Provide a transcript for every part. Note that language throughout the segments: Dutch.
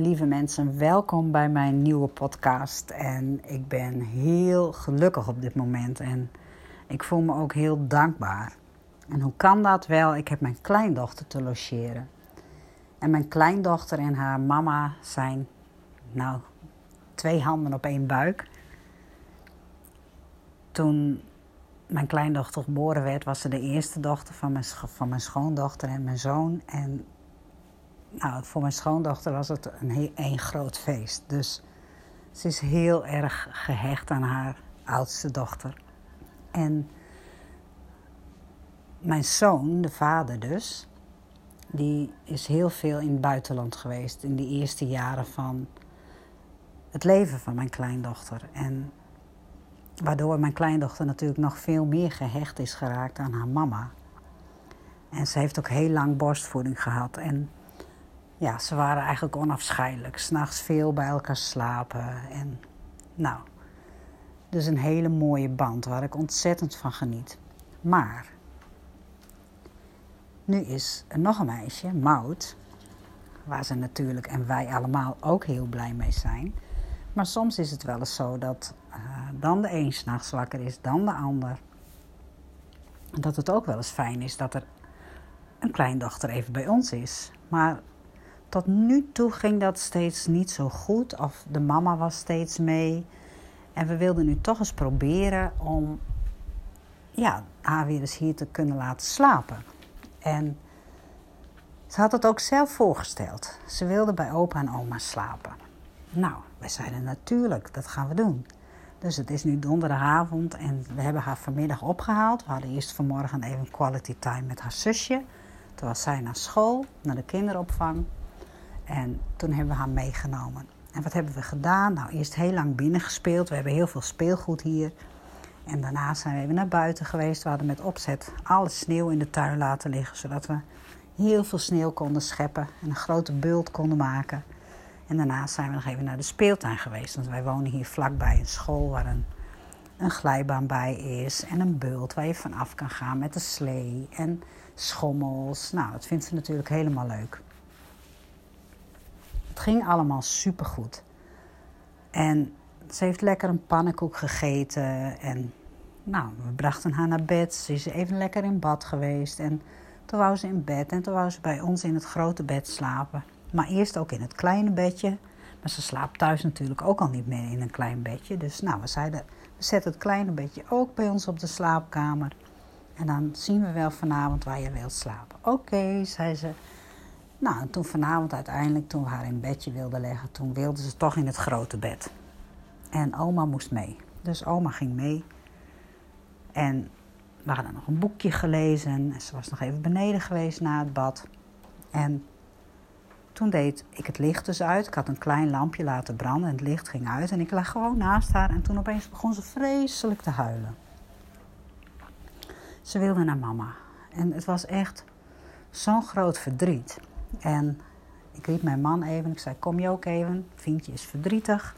Lieve mensen, welkom bij mijn nieuwe podcast. En ik ben heel gelukkig op dit moment en ik voel me ook heel dankbaar. En hoe kan dat wel? Ik heb mijn kleindochter te logeren. En mijn kleindochter en haar mama zijn, nou, twee handen op één buik. Toen mijn kleindochter geboren werd, was ze de eerste dochter van mijn, van mijn schoondochter en mijn zoon. En nou, voor mijn schoondochter was het een, een groot feest. Dus ze is heel erg gehecht aan haar oudste dochter. En mijn zoon, de vader dus, die is heel veel in het buitenland geweest in de eerste jaren van het leven van mijn kleindochter. En waardoor mijn kleindochter natuurlijk nog veel meer gehecht is geraakt aan haar mama. En ze heeft ook heel lang borstvoeding gehad. En ja, ze waren eigenlijk onafscheidelijk. S'nachts veel bij elkaar slapen. En nou, dus een hele mooie band waar ik ontzettend van geniet. Maar nu is er nog een meisje, Maud, waar ze natuurlijk en wij allemaal ook heel blij mee zijn. Maar soms is het wel eens zo dat uh, dan de een s'nachts wakker is, dan de ander. Dat het ook wel eens fijn is dat er een kleindochter even bij ons is. Maar tot nu toe ging dat steeds niet zo goed. Of de mama was steeds mee. En we wilden nu toch eens proberen om ja, haar weer eens hier te kunnen laten slapen. En ze had het ook zelf voorgesteld. Ze wilde bij opa en oma slapen. Nou, wij zeiden natuurlijk, dat gaan we doen. Dus het is nu donderdagavond en we hebben haar vanmiddag opgehaald. We hadden eerst vanmorgen even quality time met haar zusje. Toen was zij naar school, naar de kinderopvang. En toen hebben we haar meegenomen. En wat hebben we gedaan? Nou, eerst heel lang binnen gespeeld. We hebben heel veel speelgoed hier. En daarna zijn we even naar buiten geweest. We hadden met opzet alle sneeuw in de tuin laten liggen. Zodat we heel veel sneeuw konden scheppen. En een grote bult konden maken. En daarna zijn we nog even naar de speeltuin geweest. Want wij wonen hier vlakbij een school waar een, een glijbaan bij is. En een bult waar je vanaf kan gaan met de slee. En schommels. Nou, dat vindt ze natuurlijk helemaal leuk. Het ging allemaal supergoed. En ze heeft lekker een pannenkoek gegeten. En nou, we brachten haar naar bed. Ze is even lekker in bad geweest. En toen wou ze in bed. En toen wou ze bij ons in het grote bed slapen. Maar eerst ook in het kleine bedje. Maar ze slaapt thuis natuurlijk ook al niet meer in een klein bedje. Dus nou, we zeiden, we zetten het kleine bedje ook bij ons op de slaapkamer. En dan zien we wel vanavond waar je wilt slapen. Oké, zei ze. Nou, en toen vanavond uiteindelijk, toen we haar in bedje wilden leggen, toen wilde ze toch in het grote bed. En oma moest mee. Dus oma ging mee. En we hadden nog een boekje gelezen. En ze was nog even beneden geweest na het bad. En toen deed ik het licht dus uit. Ik had een klein lampje laten branden en het licht ging uit. En ik lag gewoon naast haar. En toen opeens begon ze vreselijk te huilen. Ze wilde naar mama. En het was echt zo'n groot verdriet. En ik riep mijn man even. Ik zei: Kom je ook even? Vriendje is verdrietig.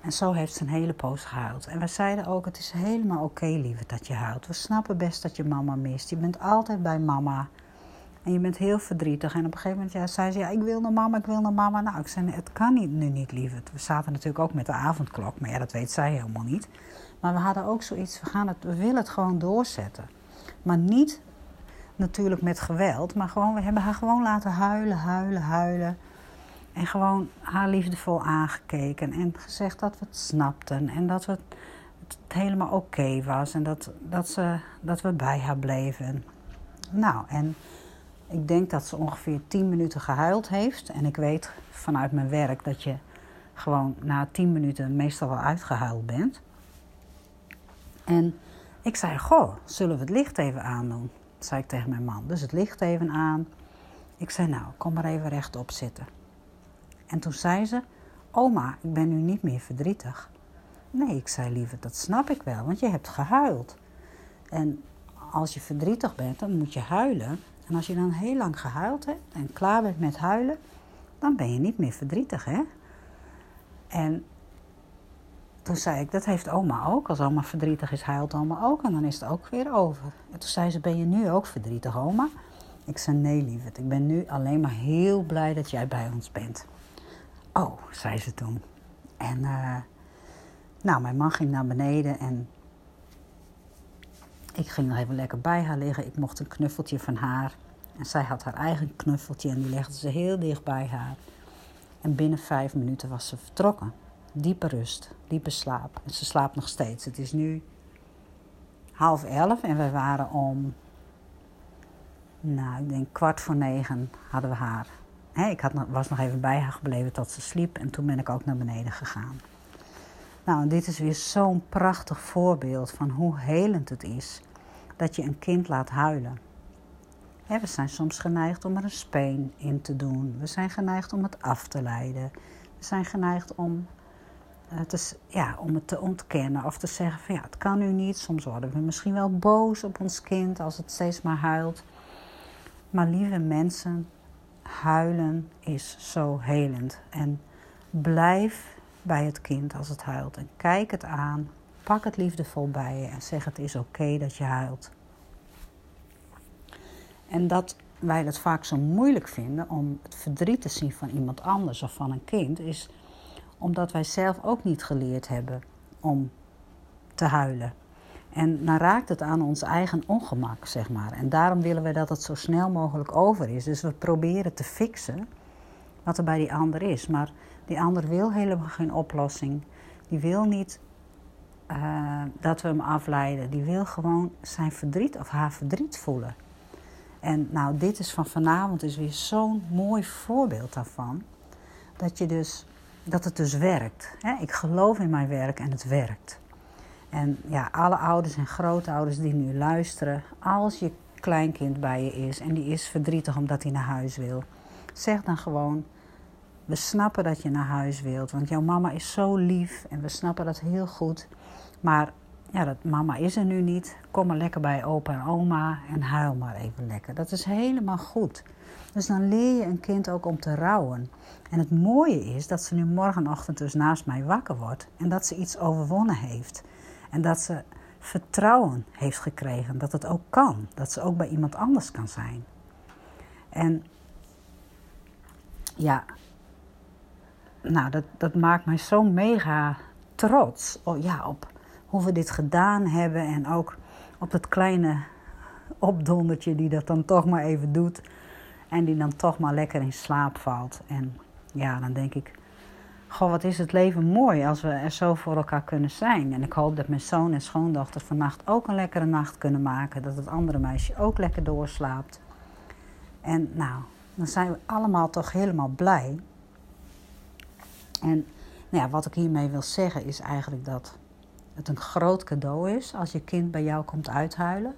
En zo heeft ze een hele poos gehuild. En we zeiden ook: Het is helemaal oké, okay, lieve, dat je huilt. We snappen best dat je mama mist. Je bent altijd bij mama. En je bent heel verdrietig. En op een gegeven moment ja, zei ze: Ja, ik wil naar mama, ik wil naar mama. Nou, ik zei: Het kan niet, nu niet, lieve. We zaten natuurlijk ook met de avondklok. Maar ja, dat weet zij helemaal niet. Maar we hadden ook zoiets: we, gaan het, we willen het gewoon doorzetten. Maar niet natuurlijk met geweld. Maar gewoon, we hebben haar gewoon laten huilen, huilen, huilen. En gewoon haar liefdevol aangekeken. En gezegd dat we het snapten. En dat het, helemaal oké was. En dat, dat, ze, dat we bij haar bleven. Nou, en ik denk dat ze ongeveer 10 minuten gehuild heeft. En ik weet vanuit mijn werk dat je gewoon na 10 minuten meestal wel uitgehuild bent. En ik zei: Goh, zullen we het licht even aandoen? Zei ik tegen mijn man. Dus het licht even aan. Ik zei, nou, kom maar even rechtop zitten. En toen zei ze, oma, ik ben nu niet meer verdrietig. Nee, ik zei, liever, dat snap ik wel, want je hebt gehuild. En als je verdrietig bent, dan moet je huilen. En als je dan heel lang gehuild hebt en klaar bent met huilen, dan ben je niet meer verdrietig, hè? En toen zei ik, dat heeft oma ook. Als oma verdrietig is, huilt oma ook. En dan is het ook weer over. En toen zei ze, ben je nu ook verdrietig, oma? Ik zei, nee lieverd, ik ben nu alleen maar heel blij dat jij bij ons bent. Oh, zei ze toen. En uh, nou, mijn man ging naar beneden en ik ging nog even lekker bij haar liggen. Ik mocht een knuffeltje van haar. En zij had haar eigen knuffeltje en die legde ze heel dicht bij haar. En binnen vijf minuten was ze vertrokken. Diepe rust, diepe slaap. En ze slaapt nog steeds. Het is nu half elf en we waren om, nou, ik denk kwart voor negen hadden we haar. ik had, was nog even bij haar gebleven tot ze sliep en toen ben ik ook naar beneden gegaan. Nou, dit is weer zo'n prachtig voorbeeld van hoe helend het is dat je een kind laat huilen. we zijn soms geneigd om er een speen in te doen. We zijn geneigd om het af te leiden. We zijn geneigd om, het, eh, te, ja, om het te ontkennen of te zeggen van ja, het kan nu niet. Soms worden we misschien wel boos op ons kind als het steeds maar huilt. Maar lieve mensen, huilen is zo helend. En blijf bij het kind als het huilt. En kijk het aan, pak het liefdevol bij je en zeg het is oké dat je huilt. En dat wij het vaak zo moeilijk vinden om het verdriet te zien van iemand anders of van een kind, is omdat wij zelf ook niet geleerd hebben om te huilen. En dan raakt het aan ons eigen ongemak, zeg maar. En daarom willen we dat het zo snel mogelijk over is. Dus we proberen te fixen wat er bij die ander is. Maar die ander wil helemaal geen oplossing. Die wil niet uh, dat we hem afleiden. Die wil gewoon zijn verdriet of haar verdriet voelen. En nou, dit is van vanavond is weer zo'n mooi voorbeeld daarvan. Dat, je dus, dat het dus werkt. Ik geloof in mijn werk en het werkt. En ja, alle ouders en grootouders die nu luisteren, als je kleinkind bij je is en die is verdrietig omdat hij naar huis wil, zeg dan gewoon: we snappen dat je naar huis wilt, want jouw mama is zo lief en we snappen dat heel goed. Maar ja, dat mama is er nu niet. Kom maar lekker bij opa en oma en huil maar even lekker. Dat is helemaal goed. Dus dan leer je een kind ook om te rouwen. En het mooie is dat ze nu morgenochtend dus naast mij wakker wordt en dat ze iets overwonnen heeft. En dat ze vertrouwen heeft gekregen dat het ook kan. Dat ze ook bij iemand anders kan zijn. En ja, nou, dat, dat maakt mij zo mega trots oh, ja, op hoe we dit gedaan hebben. En ook op het kleine opdondertje die dat dan toch maar even doet. En die dan toch maar lekker in slaap valt. En ja, dan denk ik, goh, wat is het leven mooi als we er zo voor elkaar kunnen zijn. En ik hoop dat mijn zoon en schoondochter vannacht ook een lekkere nacht kunnen maken. Dat het andere meisje ook lekker doorslaapt. En nou, dan zijn we allemaal toch helemaal blij. En nou ja, wat ik hiermee wil zeggen is eigenlijk dat het een groot cadeau is als je kind bij jou komt uithuilen.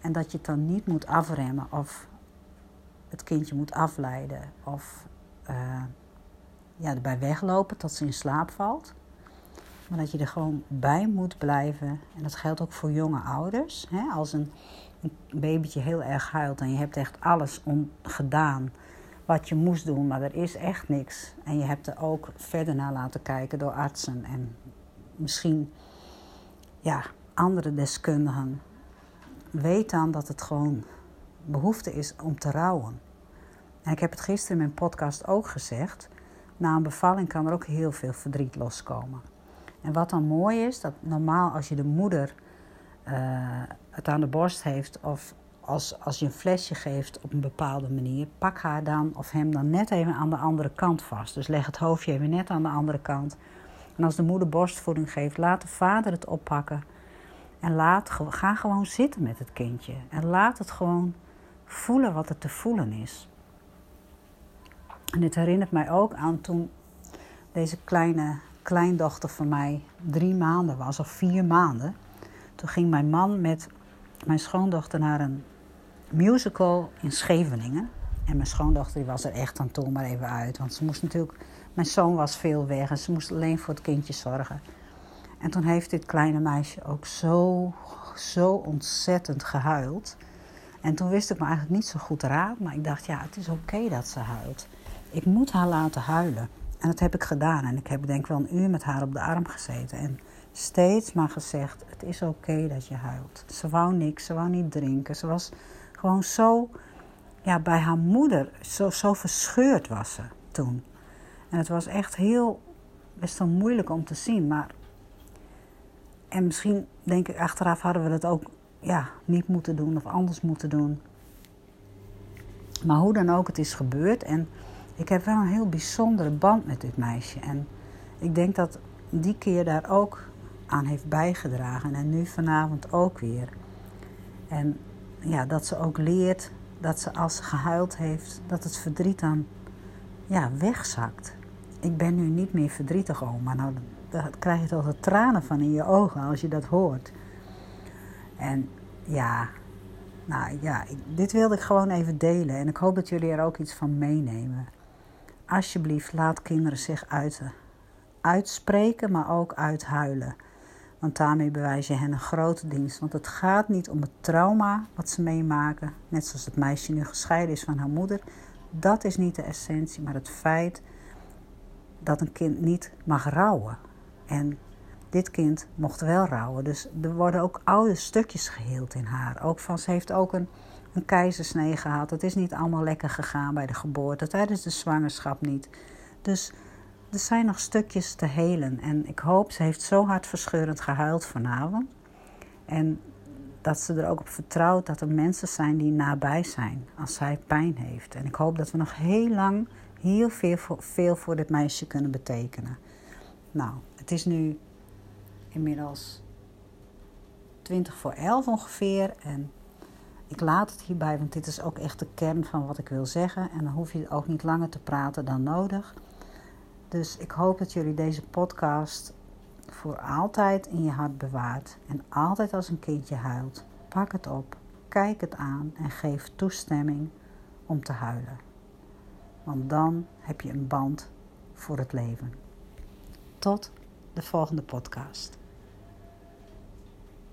En dat je het dan niet moet afremmen of het kindje moet afleiden of uh, ja, erbij weglopen tot ze in slaap valt. Maar dat je er gewoon bij moet blijven. En dat geldt ook voor jonge ouders. Hè? Als een, een babytje heel erg huilt en je hebt echt alles om gedaan wat je moest doen, maar er is echt niks. En je hebt er ook verder naar laten kijken door artsen en misschien ja, andere deskundigen. Weet dan dat het gewoon behoefte is om te rouwen. En ik heb het gisteren in mijn podcast ook gezegd. Na een bevalling kan er ook heel veel verdriet loskomen. En wat dan mooi is, dat normaal als je de moeder uh, het aan de borst heeft of als, als je een flesje geeft op een bepaalde manier, pak haar dan of hem dan net even aan de andere kant vast. Dus leg het hoofdje even net aan de andere kant. En als de moeder borstvoeding geeft, laat de vader het oppakken. En laat, ga gewoon zitten met het kindje. En laat het gewoon voelen wat er te voelen is. En dit herinnert mij ook aan toen deze kleine kleindochter van mij drie maanden was, of vier maanden. Toen ging mijn man met mijn schoondochter naar een musical in Scheveningen. En mijn schoondochter die was er echt aan toe maar even uit. Want ze moest natuurlijk, mijn zoon was veel weg en ze moest alleen voor het kindje zorgen. En toen heeft dit kleine meisje ook zo, zo ontzettend gehuild. En toen wist ik me eigenlijk niet zo goed raad, maar ik dacht, ja, het is oké dat ze huilt. Ik moet haar laten huilen. En dat heb ik gedaan. En ik heb denk ik wel een uur met haar op de arm gezeten. En steeds maar gezegd, het is oké dat je huilt. Ze wou niks, ze wou niet drinken. Ze was gewoon zo ja, bij haar moeder, zo, zo verscheurd was ze toen. En het was echt heel, best wel moeilijk om te zien. Maar, en misschien denk ik achteraf hadden we dat ook ja, niet moeten doen of anders moeten doen. Maar hoe dan ook, het is gebeurd. En ik heb wel een heel bijzondere band met dit meisje. En ik denk dat die keer daar ook aan heeft bijgedragen. En nu vanavond ook weer. En ja, dat ze ook leert dat ze als ze gehuild heeft, dat het verdriet dan ja, wegzakt. Ik ben nu niet meer verdrietig, oma. Nou, daar krijg je toch de tranen van in je ogen als je dat hoort. En ja, nou ja, dit wilde ik gewoon even delen. En ik hoop dat jullie er ook iets van meenemen. Alsjeblieft, laat kinderen zich uiten. Uitspreken, maar ook uithuilen. Want daarmee bewijs je hen een grote dienst. Want het gaat niet om het trauma wat ze meemaken. Net zoals het meisje nu gescheiden is van haar moeder. Dat is niet de essentie, maar het feit dat een kind niet mag rouwen. En dit kind mocht wel rouwen. Dus er worden ook oude stukjes geheeld in haar. Ook van, ze heeft ook een, een keizersnee gehad. Het is niet allemaal lekker gegaan bij de geboorte, tijdens de zwangerschap niet. Dus er zijn nog stukjes te helen. En ik hoop, ze heeft zo hartverscheurend gehuild vanavond. En dat ze er ook op vertrouwt dat er mensen zijn die nabij zijn als zij pijn heeft. En ik hoop dat we nog heel lang heel veel voor, veel voor dit meisje kunnen betekenen. Nou, het is nu inmiddels 20 voor 11 ongeveer. En ik laat het hierbij, want dit is ook echt de kern van wat ik wil zeggen. En dan hoef je ook niet langer te praten dan nodig. Dus ik hoop dat jullie deze podcast voor altijd in je hart bewaart. En altijd als een kindje huilt, pak het op, kijk het aan en geef toestemming om te huilen. Want dan heb je een band voor het leven. Tot de volgende podcast.